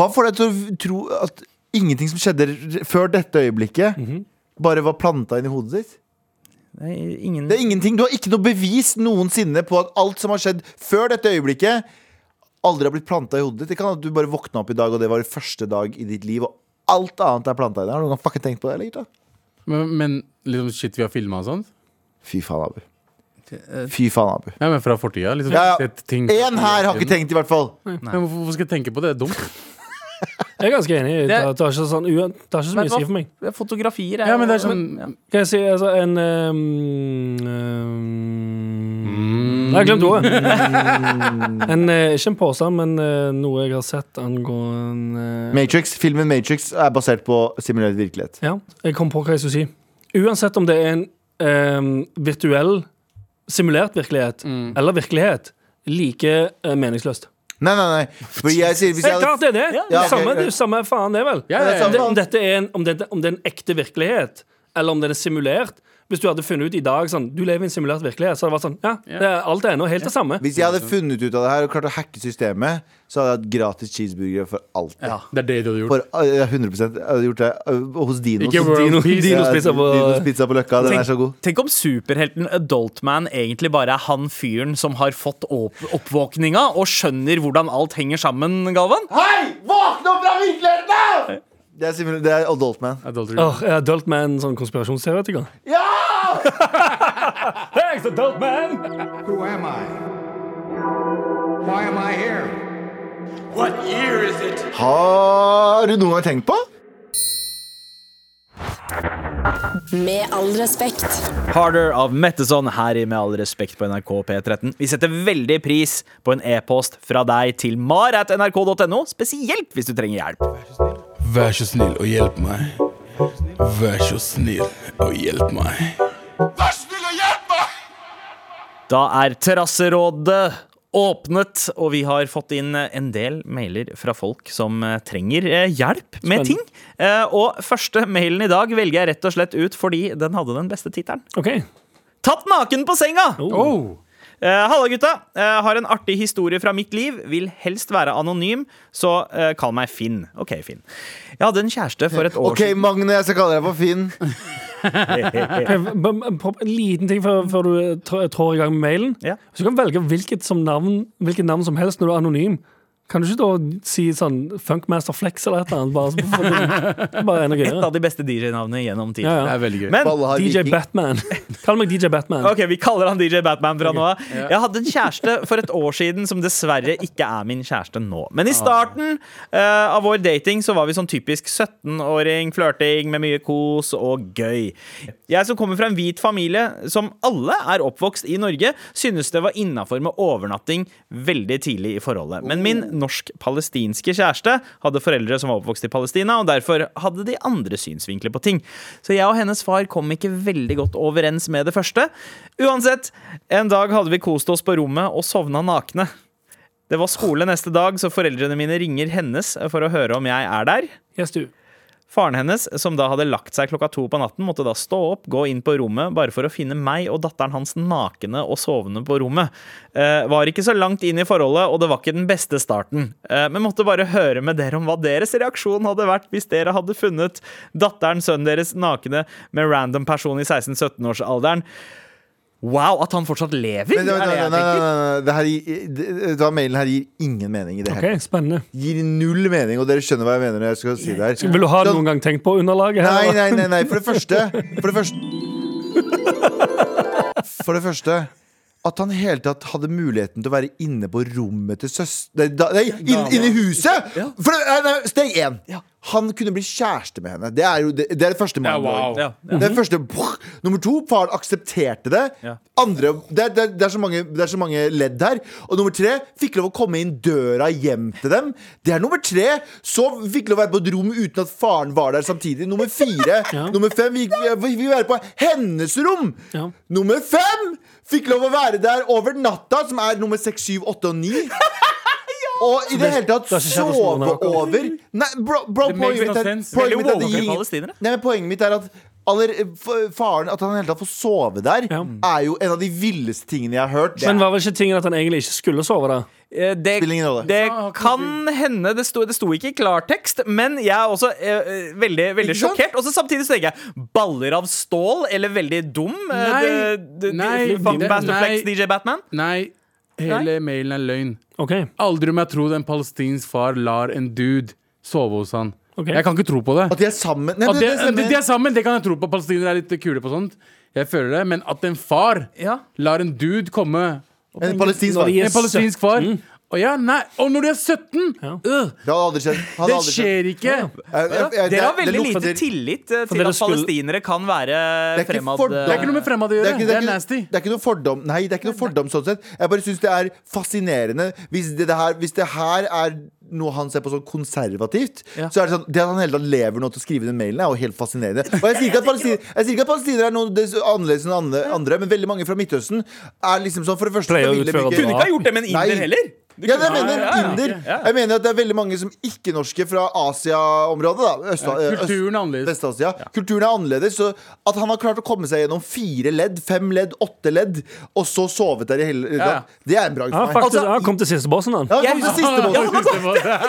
Hva får deg til å tro at ingenting som skjedde før dette øyeblikket, bare var planta inn i hodet ditt? Det er ingen Det er ingenting, Du har ikke noe bevis noensinne på at alt som har skjedd før dette øyeblikket, aldri har blitt planta i hodet ditt. Det kan at du bare våkna opp i dag, og det var første dag i ditt liv, og alt annet er planta i deg. Har du noen gang fucking tenkt på det? eller. Men, men liksom shit vi har filma og sånt? Fy faen, Abu. Fy faen, Abu. Ja, men fra fortida? Liksom, Ja, ja. ting- Én her har ikke tenkt, i hvert fall. Men hvorfor, hvorfor skal jeg tenke på det? Det er dumt. [LAUGHS] Jeg er ganske enig. Det, Det- det, har ikke sånn, det er ikke så mye å si for meg. Det er Fotografier er Ja, men det er sånn, sånn- ja. Kan jeg si altså, en um, um, Nei, jeg glemt ordet. en, eh, ikke en påstand, men eh, noe jeg har sett angående Matrix, Filmen Matrix er basert på simulert virkelighet. Ja, jeg kom på hva jeg skulle si. Uansett om det er en um, virtuell, simulert virkelighet eller virkelighet, like uh, meningsløst. Nei, nei, nei. For jeg sier hvis Det jeg hadde... klart det er det! Ja, det, samme, ok, det samme faen, det, vel. Ja, det er Om, det, om, dette er en, om, det, om det er en ekte virkelighet, eller om den er simulert. Hvis du hadde funnet ut i dag sånn Du lever i en simulert virkelighet, så hadde det vært sånn Ja, det er, alt er ennå helt det samme. Hvis jeg hadde funnet ut av det her og klart å hacke systemet, så hadde jeg hatt gratis cheeseburger for alltid. Ja. Det er det du hadde gjort. For uh, 100 Jeg hadde gjort det uh, hos Dinos. Ikke World Dino- Peace. Dinos pizza på- Dinos pizza på Løkka. Den Tenk- er så god. Tenk om superhelten Adultman egentlig bare er han fyren som har fått opp oppvåkninga og skjønner hvordan alt henger sammen, Galvan. Hei! Våkne opp fra virkeligheten! Det er, det er Adult Man. Adultery. Åh, er Adult Man sånn konspirasjonsteoretiker? Ja! Thanks, Adult Man! Who am I? Why am I here? What year is it? Har du noen gang tenkt på Med all respekt. Harder av Metteson her i Med all respekt på NRK P13. Vi setter veldig pris på en e-post fra deg til mar.nrk.no, spesielt hvis du trenger hjelp. Vær så snill og hjelp meg. Vær så snill og hjelp meg. Da er Terrasserådet åpnet, og vi har fått inn en del mailer fra folk som eh, trenger eh, hjelp med ting. Eh, Og første mailen i dag velger jeg rett og slett ut fordi den hadde den beste tittelen. OK. Tatt naken på senga! Oh. Eh, Halla, gutta. Eh, har en artig historie fra mitt liv. Vil helst være anonym, så eh, kall meg Finn. OK, Finn. Jeg hadde en kjæreste for et år OK, Magne, jeg skal kalle deg for Finn. [LAUGHS] [LAUGHS] En liten ting før, før du tr- trår i gang med mailen. Ja. Du kan velge hvilket, som navn, hvilket navn som helst når du er anonym, kan du ikke da si sånn Funkmaster Flex eller et eller annet? Bare, så- [LAUGHS] bare en og Et av de beste DJ-navnene gjennom tiden. Ja, Det er veldig gøy. Men DJ viking. Batman. Kall meg DJ Batman. Ok, Vi kaller han DJ Batman fra nå av. Jeg hadde en kjæreste for et år siden som dessverre ikke er min kjæreste nå. Men i starten uh, av vår dating så var vi sånn typisk 17-åring, flørting med mye kos og gøy. Jeg som kommer fra en hvit familie som alle er oppvokst i Norge, synes det var innafor med overnatting veldig tidlig i forholdet. Men min norsk-palestinske kjæreste hadde foreldre som var oppvokst i Palestina, og derfor hadde de andre synsvinkler på ting. Så jeg og hennes far kom ikke veldig godt overens med det første. Uansett, en dag hadde vi kost oss på rommet og sovna nakne. Det var skole neste dag, så foreldrene mine ringer hennes for å høre om jeg er der. Yes, du. Faren hennes, som da hadde lagt seg klokka to på natten, måtte da stå opp, gå inn på rommet bare for å finne meg og datteren hans nakne og sovende på rommet. Eh, var ikke så langt inn i forholdet, og det var ikke den beste starten. Eh, men måtte bare høre med dere om hva deres reaksjon hadde vært hvis dere hadde funnet datteren, sønnen deres, nakne med random person i 16-17-årsalderen. Wow, at han fortsatt lever! Men, er det nei, jeg nei, nei, tenker. nei, nei, det her gir, det, vet du hva, Mailen her gir ingen mening i det OK, hele spennende. Gir null mening, og dere skjønner hva jeg mener når jeg skal si det her. Vil du ha så, noen gang tenkt på underlaget? her? Nei, nei, nei, nei. For det første For det første For det første at han hele tatt hadde muligheten til å være inne på rommet til søster Nei, inn, inne i huset! For nei, nei, steg én. Han kunne bli kjæreste med henne. Det er jo det, det, er det første Ja, wow. Ja, Det er det første Nummer to, faren aksepterte det. Ja. Andre, det, det, er- det, er så mange, det er så mange ledd her. Og nummer tre, fikk lov å komme inn døra hjem til dem. Det er nummer tre. Så fikk lov å være på et rom uten at faren var der samtidig. Nummer fire. [LAUGHS] Ja. Nummer fem, vi fikk vi være på hennes rom. Ja. Nummer fem fikk lov å være der over natta, som er nummer seks, syv, åtte og ni. Og i det hele tatt sove over. Nei, bro, bro poenget, mitt er, poenget mitt er Poenget mitt er at aller, faren At han i hele tatt får sove der, Ja. er jo en av de villeste tingene jeg har hørt. Men var vel ikke tingen at han egentlig ikke skulle sove der? Eh, Det, det kan hende Det sto, det sto ikke i klartekst, men jeg er også eh, eh, veldig, veldig sjokkert. Og så samtidig så tenker jeg baller av stål eller veldig dum. eh, Nei, det- det- nei, nei. Flex, DJ Batman. Nei, hele mailen er løgn. Okay. Aldri om jeg tror en palestinsk far lar en dude sove hos han. Ok. Jeg kan ikke tro på det. At de er sammen. Nei, At det, de, det de, de er sammen, det kan jeg tro på. Palestinere er litt kule på sånt. Jeg føler det, Men at en far Ja. lar en dude komme En palestinsk far. En palestinsk far. Mm. Og ja, nei, og når de er 17! Ja. øh, Det hadde aldri skjedd. Hadde det aldri skjedd. skjer ikke! Dere har veldig lite tillit eh, til at skulle- palestinere kan være fremad... fordom. Det er ikke noe med fremmede å Det er, gjøre. ikke, Det det, er er nasty. det er ikke noe fordom Nei, det er ikke noe fordom sånn sett. Jeg bare syns det er fascinerende hvis det, det her, hvis det her er noe han ser på som konservativt, Ja. så er det sånn Det at han hele tatt lever nå til å skrive den mailen, er jo helt fascinerende. [LAUGHS] Og jeg sier ikke at palestinere, palestinere er noe er annerledes enn andre, andre, men veldig mange fra Midtøsten er liksom sånn For det første Kunne ikke ha gjort det med en inder heller. Ja, jeg mener Ja, ja, ja. inder. Jeg mener at det er veldig mange som ikke-norske fra Asia-området. da Øst, øst- Kulturen er annerledes. Vest-Asia. Kulturen er annerledes. Så at han har klart å komme seg gjennom fire ledd, fem ledd, åtte ledd, og så sovet der i hele Ja. Det er en bragd for meg. faktisk Altså- han kom til siste bossen, han. Ja, han kom til siste Ja, båten.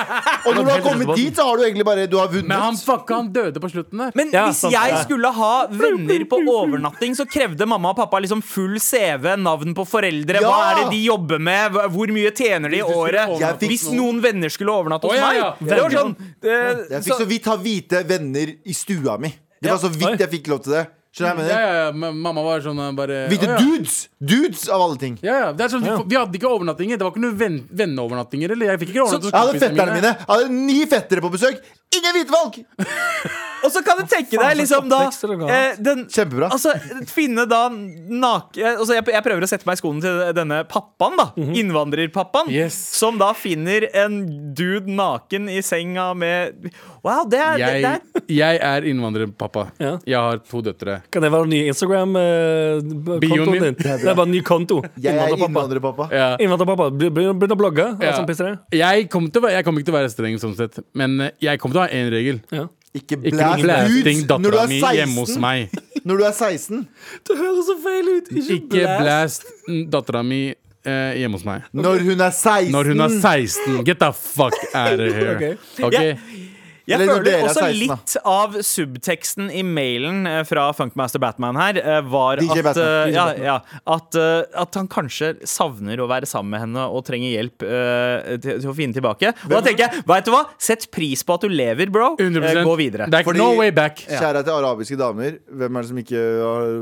[LAUGHS] Og når du har kommet dit, så har du egentlig bare Du har vunnet. Men han fucka, han døde på slutten der. Men Ja, hvis sant, jeg ja. skulle ha venner på overnatting, så krevde mamma og pappa liksom full CV, navn på foreldre, hva er det de jobber med, hvor mye tjener de i året. Fikk, Hvis noen- venner skulle overnatte hos meg. Det var sånn det, Jeg fikk så vidt ha hvite venner i stua mi. Det var så vidt jeg fikk lov til det. Skjønner jeg Ja, ja, ja, Mamma var sånn uh, bare Hvite ja». dudes! Dudes av alle ting. Ja, ja, det er sånn, vi, vi hadde ikke overnattinger. Det var ikke noen ven venneovernattinger. Jeg Jeg hadde fetterne mine. Jeg hadde ni fettere på besøk. Ingen hvite folk! [LAUGHS] Og så kan du tenke deg liksom da eh, den, Kjempebra. Altså, finne da nak... Altså, jeg, jeg prøver å sette meg i skoene til denne pappaen, da. Innvandrerpappaen. Yes. Som da finner en dude naken i senga med Wow, det er, det, det Jeg, er jeg er innvandrerpappa. Ja. Jeg har to døtre. Kan det være en ny Instagram-kontoen eh, din? [LAUGHS] Det er bare en ny konto. [LAUGHS] Jeg er Innvandrerpappa. Ja. Innvandrerpappa. Begynn å blogge. Ja. Ja. Piss det. Jeg kommer, være, jeg kommer ikke til å være streng, sånn sett men eh, jeg kommer til å ha én regel. Ja. Ikke blasting ut når du dattera er mi hjemme hos 16. meg. Når du er 16. [LAUGHS] Det høres så feil ut. Ikke, Ikke blast. dattera mi eh, hjemme hos meg. Når hun er 16. Når hun er 16. Get the fuck out of [LAUGHS] here. Ok. Ok? Jeg Eller føler er også 16 litt av subteksten i mailen eh, fra Funkmaster Batman her eh, var DJ at, Batman, eh, ja, ja, at, at han kanskje savner å være sammen med henne og trenger hjelp uh, til, til å finne tilbake. Og da tenker jeg, vet du hva? Sett pris på at du lever, bro. 100%. gå videre. Det er Fordi- no way back. Kjære til arabiske damer. Hvem er det som ikke har,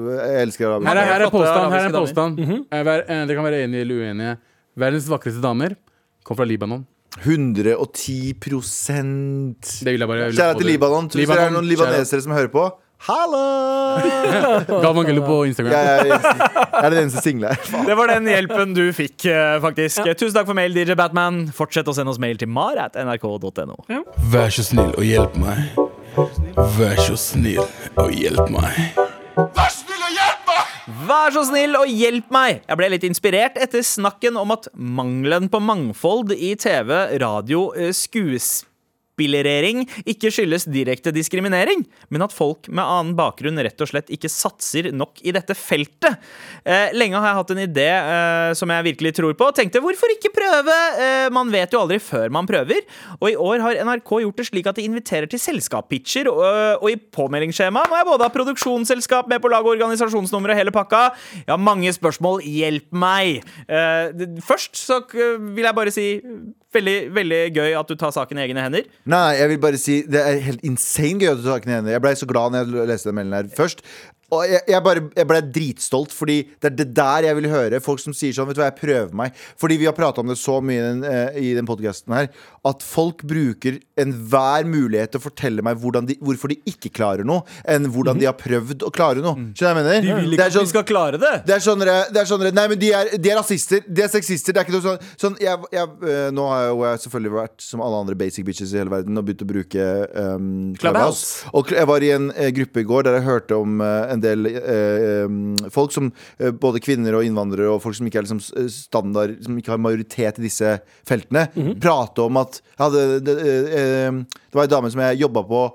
elsker arabiske Her er, her er påstand. Her er påstand. Mm -hmm. Det kan være enige eller uenige. Verdens vakreste damer kom fra Libanon. 110 prosent Det vil jeg bare Kjære til det. Libanon. Hvis det er noen libanesere som hører på, hallo! [LAUGHS] Galvan Gullo på Instagram. Jeg er, jeg er den eneste single her. Det var den hjelpen du fikk, faktisk. Ja. Tusen takk for mail, DJ Batman. Fortsett å sende oss mail til mar.nrk.no. Vær så snill og hjelp meg. Vær så snill og hjelp meg. Vær så snill og hjelp meg! Jeg ble litt inspirert etter snakken om at mangelen på mangfold i TV, radio, eh, skuespillerering ikke skyldes direkte diskriminering, men at folk med annen bakgrunn rett og slett ikke satser nok i dette feltet. Eh, lenge har jeg hatt en idé eh, som jeg virkelig tror på, og tenkte hvorfor ikke prøve? Eh, man vet jo aldri før man prøver. Og i år har NRK gjort det slik at de inviterer til selskapspitcher, og, i påmeldingsskjema må jeg både ha produksjonsselskap med på lag og organisasjonsnummer og hele pakka. Jeg har mange spørsmål. Hjelp meg! Først så vil jeg bare si veldig, veldig gøy at du tar saken i egne hender. Nei, jeg vil bare si Det er helt insane gøy at du tar saken i egne hender. Jeg ble så glad når jeg leste den meldingen her først. Og jeg, jeg, bare, ble dritstolt, fordi det er det der jeg vil høre. Folk som sier sånn Vet du hva, jeg prøver meg. Fordi vi har prata om det så mye i den, eh, i den podkasten her, at folk bruker enhver mulighet til å fortelle meg de, hvorfor de ikke klarer noe, enn hvordan de har prøvd å klare noe. Skjønner du hva jeg mener? De vil Det ikke at sånn- vi skal klare det. det er sånn det er sånn Nei, men de er, de er rasister. De er sexister. Det er ikke noe sånn, sånn jeg, jeg, øh, Nå har jeg jo selvfølgelig vært som alle andre basic bitches i hele verden og begynt å bruke um, Clubhouse. Og jeg var i en eh, gruppe i går der jeg hørte om uh, en del uh, um, folk som uh, Både kvinner og innvandrere og folk som ikke er liksom standard Som ikke har majoritet i disse feltene, prate om at jeg hadde, det, eh, eh, det var en dame som jeg jobba på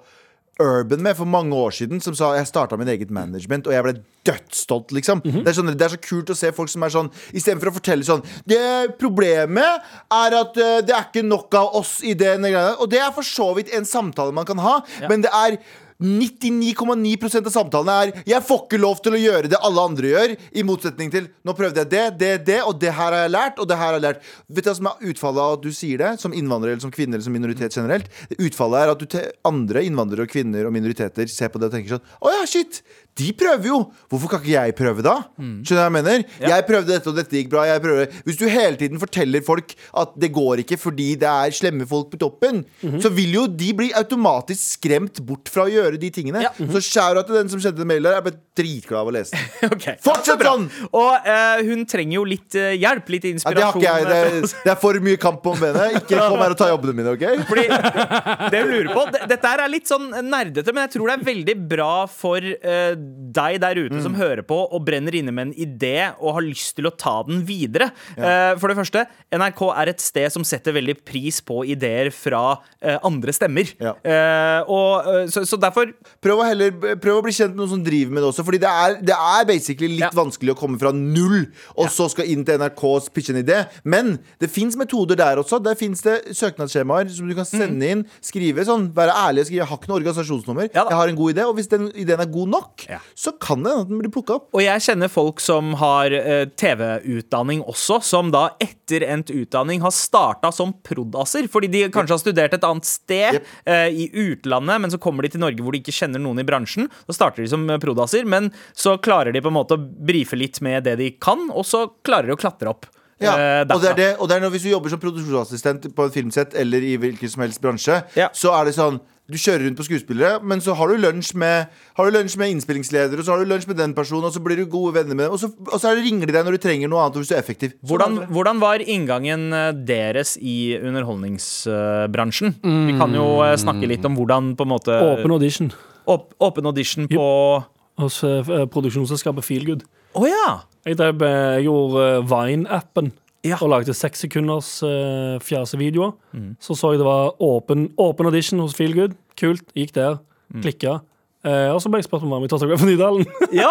Urban med for mange år siden, som sa jeg starta min eget management, og jeg ble dødsstolt, liksom. det, er sånn, det er så kult å se folk som er sånn Istedenfor å fortelle sånn det, Problemet er at uh, det er ikke nok av oss i det greia. Og det er for så vidt en samtale man kan ha, men det er 99,9% av samtalene er 'jeg får ikke lov til å gjøre det alle andre gjør', i motsetning til 'nå prøvde jeg det, det, det, og det her har jeg lært', og det her har jeg lært. Vet du hva som er utfallet av at du sier det, som innvandrer eller som kvinne eller som minoritet generelt? Utfallet er at andre innvandrere og kvinner og minoriteter ser på det og tenker sånn 'Å ja, shit'. De prøver jo! Hvorfor kan ikke jeg prøve, da? Skjønner du hva jeg mener? Jeg prøvde dette, og dette gikk bra. Jeg prøver. Hvis du hele tiden forteller folk at det går ikke fordi det er slemme folk på toppen, så vil jo de bli automatisk skremt bort fra å gjøre de tingene. Ja. Så shout-out til den som sendte mailen der. Jeg ble dritglad av å lese den. [LAUGHS] okay. Fortsett sånn! Og uh, hun trenger jo litt uh, hjelp, litt Ja, det har inspirasjon. ikke jeg. Det er, det er for mye kamp om benet. Ikke [LAUGHS] kom her og ta jobbene mine, OK? [LAUGHS] Fordi det jeg lurer på Dette er litt sånn nerdete, men jeg tror det er veldig bra for eh, deg der ute Mm. som hører på og brenner inne med en idé og har lyst til å ta den videre. Eh, for det første, NRK er et sted som setter veldig pris på ideer fra eh, andre stemmer. Ja. Eh, og, så, så derfor Prøv å, heller, prøv å bli kjent med noen som driver med det også. Fordi det er, det er basically litt Ja. vanskelig å komme fra null, og så skal inn til NRKs pitche en idé. Men det fins metoder der også. Der fins det søknadsskjemaer som du kan sende inn. Skrive sånn, Være ærlig og skrive 'Jeg har ikke noe organisasjonsnummer'. Ja jeg har en god idé. Og hvis den ideen er god nok, Ja. så kan det at den blir plukka opp. Og jeg kjenner folk som har eh, TV-utdanning også, som da etter endt utdanning har starta som prod.asser. Fordi de kanskje har studert et annet sted Yep. eh, i utlandet, men så kommer de til Norge hvor de ikke kjenner noen i bransjen. Så starter de som eh, prod.asser, men så klarer de på en måte å brife litt med det de kan, og så klarer de å klatre opp. Ja, eh, og det er det, og det er når Hvis du jobber som produksjonsassistent på en filmsett eller i hvilken som helst bransje, Ja. så er det sånn Du kjører rundt på skuespillere, men så har du lunsj med Har du lunsj med innspillingsleder, og så har du lunsj med den personen, og så blir du gode venner med dem, og så, og så er ringer de deg når du trenger noe annet, og hvis du er effektiv. Hvordan, hvordan var inngangen eh, deres i underholdningsbransjen? Vi kan jo eh, snakke litt om hvordan på en måte Åpen audition Åp- åpen audition på Å hos eh, produksjonsselskapet Feelgood. ja! Jeg, drev, jeg gjorde Vine-appen Ja. og lagde seks sekunders uh, fjasevideoer. Så så jeg det var åpen, åpen audition hos Feelgood. Kult. Gikk der. Klikka. Uh, og så ble jeg spurt om å være med i Torsdag for Nydalen. [LAUGHS] Ja,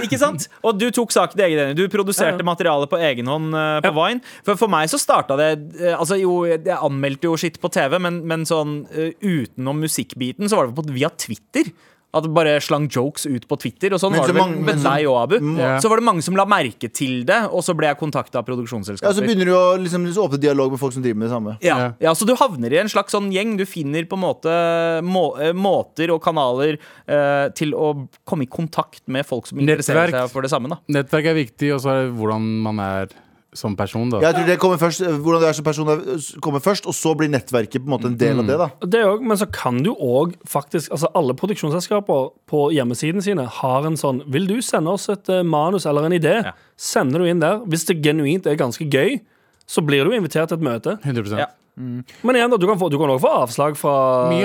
ikke sant? Og du tok saken i egen ende. Du produserte Ja, ja. materiale på egen hånd uh, på Vine. For, for meg så starta det uh, Altså, jo, jeg anmeldte jo skitt på TV, men, men sånn eh, utenom musikkbiten så var det på, via Twitter. At bare slang jokes ut på Twitter. Og sånn var så det vel mange- med deg og Abu. Ja. Så var det mange som la merke til det, og så ble jeg kontakta av Ja, så begynner du å liksom, åpne dialog med folk som driver med det samme. Ja. Ja. ja, Så du havner i en slags sånn gjeng. Du finner på en måte må, eh, måter og kanaler eh, til å komme i kontakt med folk som interesserer Nettverk. seg for det samme. da Nettverk er viktig, og så er det hvordan man er som person, da. Jeg tror det kommer først Hvordan du er som person er- kommer først, og så blir nettverket på en måte en del av det. da Det er også, men så kan du òg faktisk Altså Alle produksjonsselskaper på hjemmesidene sine har en sånn Vil du sende oss et eh, manus eller en idé? Ja. Sender du inn der. Hvis det genuint er ganske gøy, så blir du invitert til et møte. 100% Ja. Men igjen da, du kan få, du kan også få avslag fra,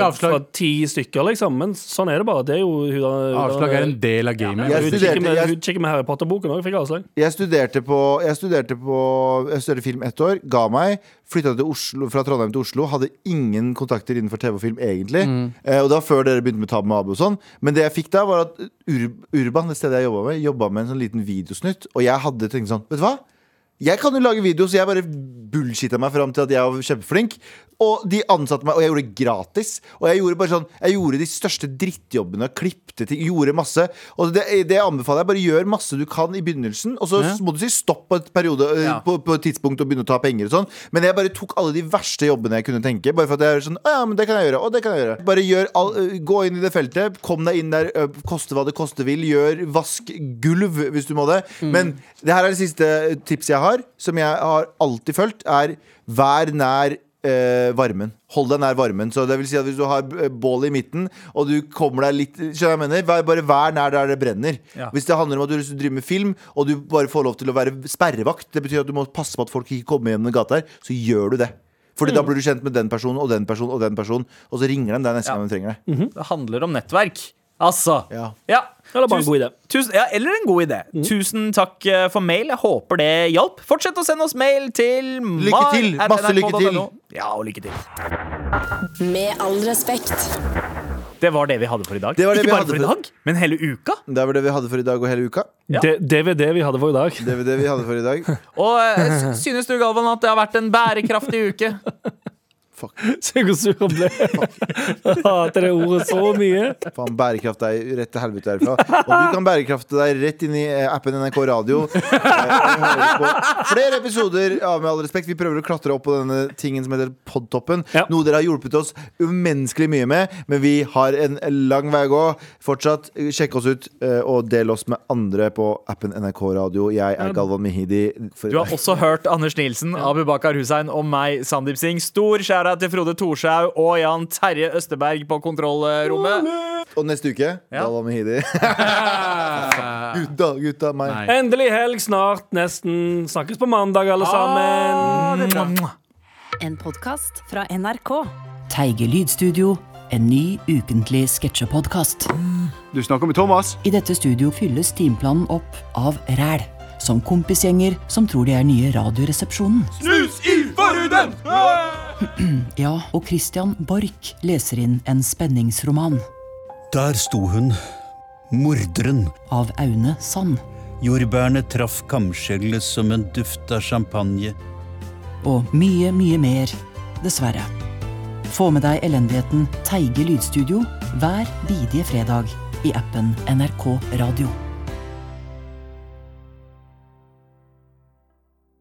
avslag. fra ti stykker, liksom. Men sånn er det bare. Det er jo hun hun Avslag er en del av gamet. Ja, Hun kikker med, jeg- hun kikker med Harry Potter-boken òg, fikk avslag. Jeg studerte på Jeg studerte på Jeg studerte film ett år, ga meg, flytta fra Trondheim til Oslo. Hadde ingen kontakter innenfor TV og film, egentlig. Eh, og det var før dere begynte med Tab med Abu og sånn. Men det jeg fikk da, var at Ur Urban, det stedet jeg jobba med, jobba med en sånn liten videosnutt. Og jeg hadde tenkt sånn, vet du hva? Jeg kan jo lage video, så jeg bare bullshitta meg fram til at jeg var kjempeflink. Og de ansatte meg, og jeg gjorde det gratis. Og jeg gjorde bare sånn Jeg gjorde de største drittjobbene, klippte ting, gjorde masse. Og det, det anbefaler jeg. Bare gjør masse du kan i begynnelsen, og så Ja. må du si stopp på et periode øh, Ja. på, på et tidspunkt og begynne å ta penger og sånn. Men jeg bare tok alle de verste jobbene jeg kunne tenke. Bare for at jeg er sånn Å ja, men det kan jeg gjøre. Og det kan jeg gjøre. Bare gjør all, øh, Gå inn i det feltet. Kom deg inn der. øh, koste hva det koste vil. Gjør Vask gulv hvis du må det. Men det her er det siste tipset jeg har, som jeg har alltid fulgt, er vær nær eh, varmen. Hold deg nær varmen. Så det vil si at Hvis du har bålet bål i midten, og du kommer deg litt Skjønner jeg mener? Bare vær nær der det brenner. Ja. Hvis det handler om at du driver med film, og du bare får lov til å være sperrevakt, det betyr at du må passe på at folk ikke kommer gjennom gata her, så gjør du det. Fordi da blir du kjent med den personen og den personen og den personen, og så ringer de deg neste Ja. gang de trenger deg. Det handler om nettverk. Altså. Ja. Ja. Eller bare en god idé. Tusen, ja, eller en god idé. Tusen takk eh, for mail. Jeg håper det hjalp. Fortsett å sende oss mail til Lykke til. Masse lykke til. Ja, og lykke til. Med all respekt. Det var det vi hadde for i dag. Det var det Ikke vi bare hadde for i dag, men hele uka. Det var det vi hadde for i dag og hele uka. Ja. Det, DVD vi hadde for i dag. Det var det vi hadde for i dag. [LAUGHS] Og eh, synes du, Galvan, at det har vært en bærekraftig uke? [LAUGHS] Fuck. [LAUGHS] Se hvor sur han ble. Jeg [LAUGHS] hater det ordet så mye. Faen, bærekraft deg rett til helvete herfra. Og du kan bærekrafte deg rett inn i eh, appen NRK Radio. [LAUGHS] Eh, flere episoder av Med all respekt. Vi prøver å klatre opp på denne tingen som heter Podtoppen. Ja. Noe dere har hjulpet oss umenneskelig mye med, men vi har en lang vei å gå. Fortsatt, eh, sjekk oss ut, og del oss med andre på appen NRK Radio. Jeg er Galvan Mehidi. For Du har også hørt Anders Nilsen, Abu Bakar Hussein og meg, Sandeep Singh. Stor skjæra til Frode Thorshaug og Jan Terje Østeberg på kontrollrommet. Og neste uke, Ja. vi Mehidi. [LAUGHS] gutta, gutta, meg. Nei. Endelig helg snart, nesten. Snakkes på mandag, alle sammen. En podkast fra NRK. Teige lydstudio. En ny ukentlig sketsjepodkast. Du snakker med Thomas? I dette studio fylles timeplanen opp av ræl. Som kompisgjenger som tror de er nye Radioresepsjonen. Snus i forhuden! [CLEARS THROAT] Ja, og Christian Borch leser inn en spenningsroman Der sto hun, morderen. av Aune Sand. Jordbærene traff kamskjellet som en duft av champagne. Og mye, mye mer, dessverre. Få med deg elendigheten Teige lydstudio hver bidige fredag i appen NRK Radio.